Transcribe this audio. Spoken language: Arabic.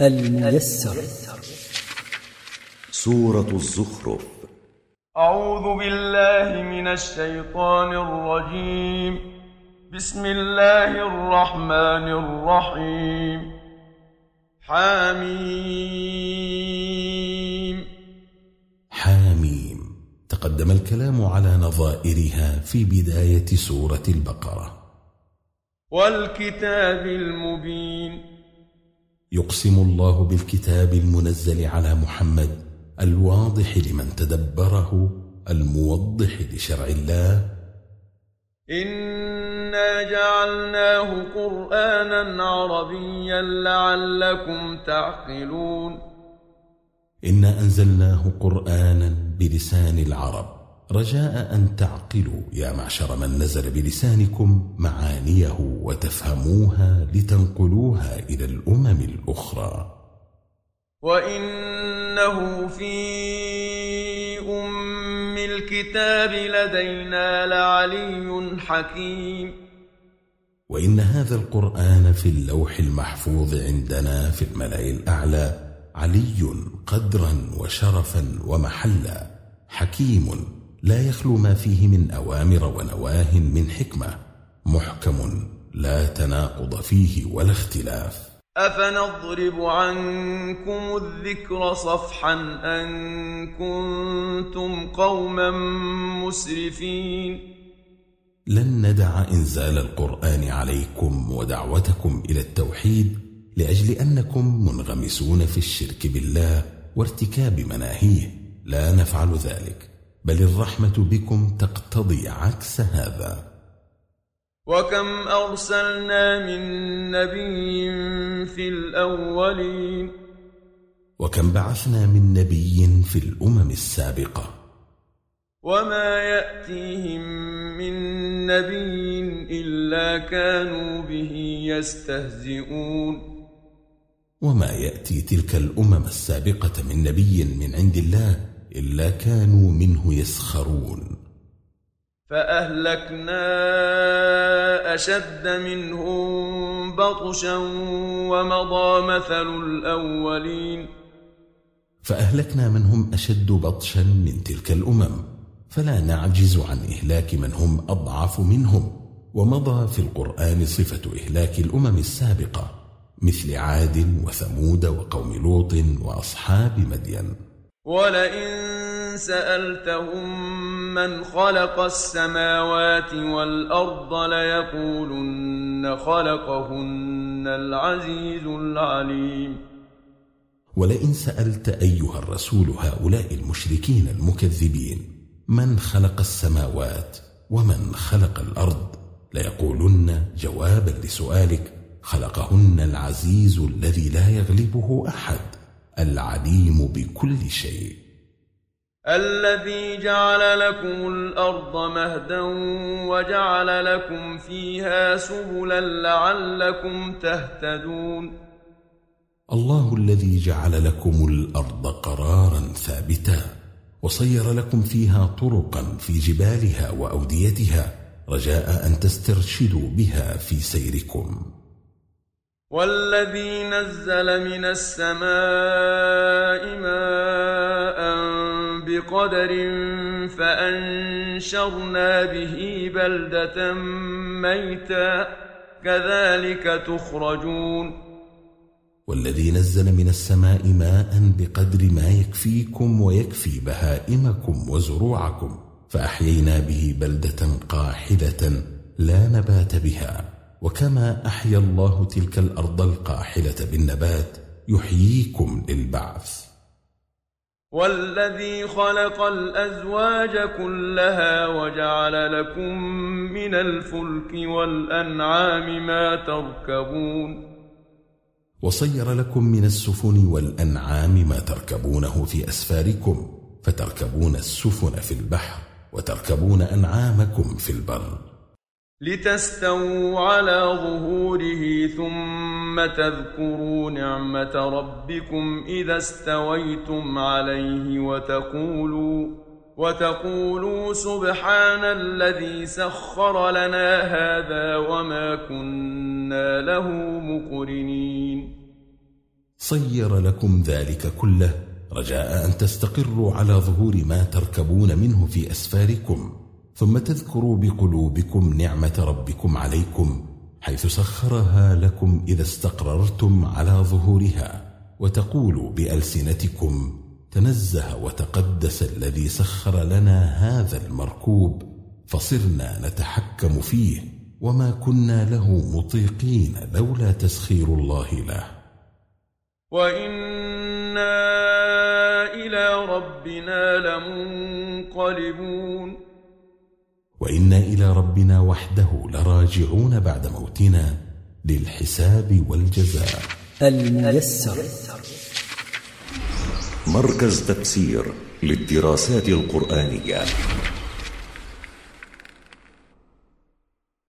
الميسر. سورة الزخرف. أعوذ بالله من الشيطان الرجيم. بسم الله الرحمن الرحيم. حميم. حاميم تقدم الكلام على نظائرها في بداية سورة البقرة. والكتاب المبين. يقسم الله بالكتاب المنزل على محمد الواضح لمن تدبره الموضح لشرع الله. إنا جعلناه قرآنا عربيا لعلكم تعقلون. إنا أنزلناه قرآنا بلسان العرب. رجاء أن تعقلوا يا معشر من نزل بلسانكم معانيه وتفهموها لتنقلوها إلى الأمم الأخرى. وإنه في أم الكتاب لدينا لعلي حكيم. وإن هذا القرآن في اللوح المحفوظ عندنا في الملأ الأعلى علي قدرا وشرفا ومحلا حكيم لا يخلو ما فيه من أوامر ونواه من حكمة محكم لا تناقض فيه ولا اختلاف. أفنضرب عنكم الذكر صفحا أن كنتم قوما مسرفين. لن ندع إنزال القرآن عليكم ودعوتكم إلى التوحيد لأجل أنكم منغمسون في الشرك بالله وارتكاب مناهيه. لا نفعل ذلك. بل الرحمة بكم تقتضي عكس هذا. وكم أرسلنا من نبي في الأولين؟ وكم بعثنا من نبي في الأمم السابقة. وما يأتيهم من نبي إلا كانوا به يستهزئون. وما يأتي تلك الأمم السابقة من نبي من عند الله إلا كانوا منه يسخرون. فأهلكنا أشد منهم بطشا ومضى مثل الأولين. فأهلكنا من هم أشد بطشا من تلك الأمم. فلا نعجز عن إهلاك من هم أضعف منهم. ومضى في القرآن صفة إهلاك الأمم السابقة مثل عاد وثمود وقوم لوط وأصحاب مدين. ولئن سألتهم من خلق السماوات والأرض ليقولن خلقهن العزيز العليم. ولئن سألت أيها الرسول هؤلاء المشركين المكذبين من خلق السماوات ومن خلق الأرض ليقولن جوابا لسؤالك خلقهن العزيز الذي لا يغلبه أحد. العليم بكل شيء. الذي جعل لكم الأرض مهدا وجعل لكم فيها سبلا لعلكم تهتدون. الله الذي جعل لكم الأرض قرارا ثابتا وصير لكم فيها طرقا في جبالها وأوديتها رجاء أن تسترشدوا بها في سيركم. والذي نزل من السماء ماء بقدر فأنشرنا به بلدة ميتا. كذلك تخرجون. والذي نزل من السماء ماء بقدر ما يكفيكم ويكفي بهائمكم وزروعكم. فأحيينا به بلدة قاحلة لا نبات بها. وكما أحيا الله تلك الأرض القاحلة بالنبات يحييكم للبعث. والذي خلق الأزواج كلها وجعل لكم من الفلك والأنعام ما تركبون. وصير لكم من السفن والأنعام ما تركبونه في أسفاركم فتركبون السفن في البحر وتركبون أنعامكم في البر. لتستووا على ظهوره ثم تذكروا نعمة ربكم إذا استويتم عليه وتقولوا وتقولوا سبحان الذي سخر لنا هذا وما كنا له مقرنين. صير لكم ذلك كله رجاء أن تستقروا على ظهور ما تركبون منه في أسفاركم. ثم تذكروا بقلوبكم نعمة ربكم عليكم حيث سخرها لكم إذا استقررتم على ظهورها وتقولوا بألسنتكم تنزه وتقدس الذي سخر لنا هذا المركوب فصرنا نتحكم فيه وما كنا له مطيقين لولا تسخير الله له. وإنا إلى ربنا لمنقلبون وإنا إلى ربنا وحده لراجعون بعد موتنا للحساب والجزاء. الميسر. مركز تفسير للدراسات القرآنية.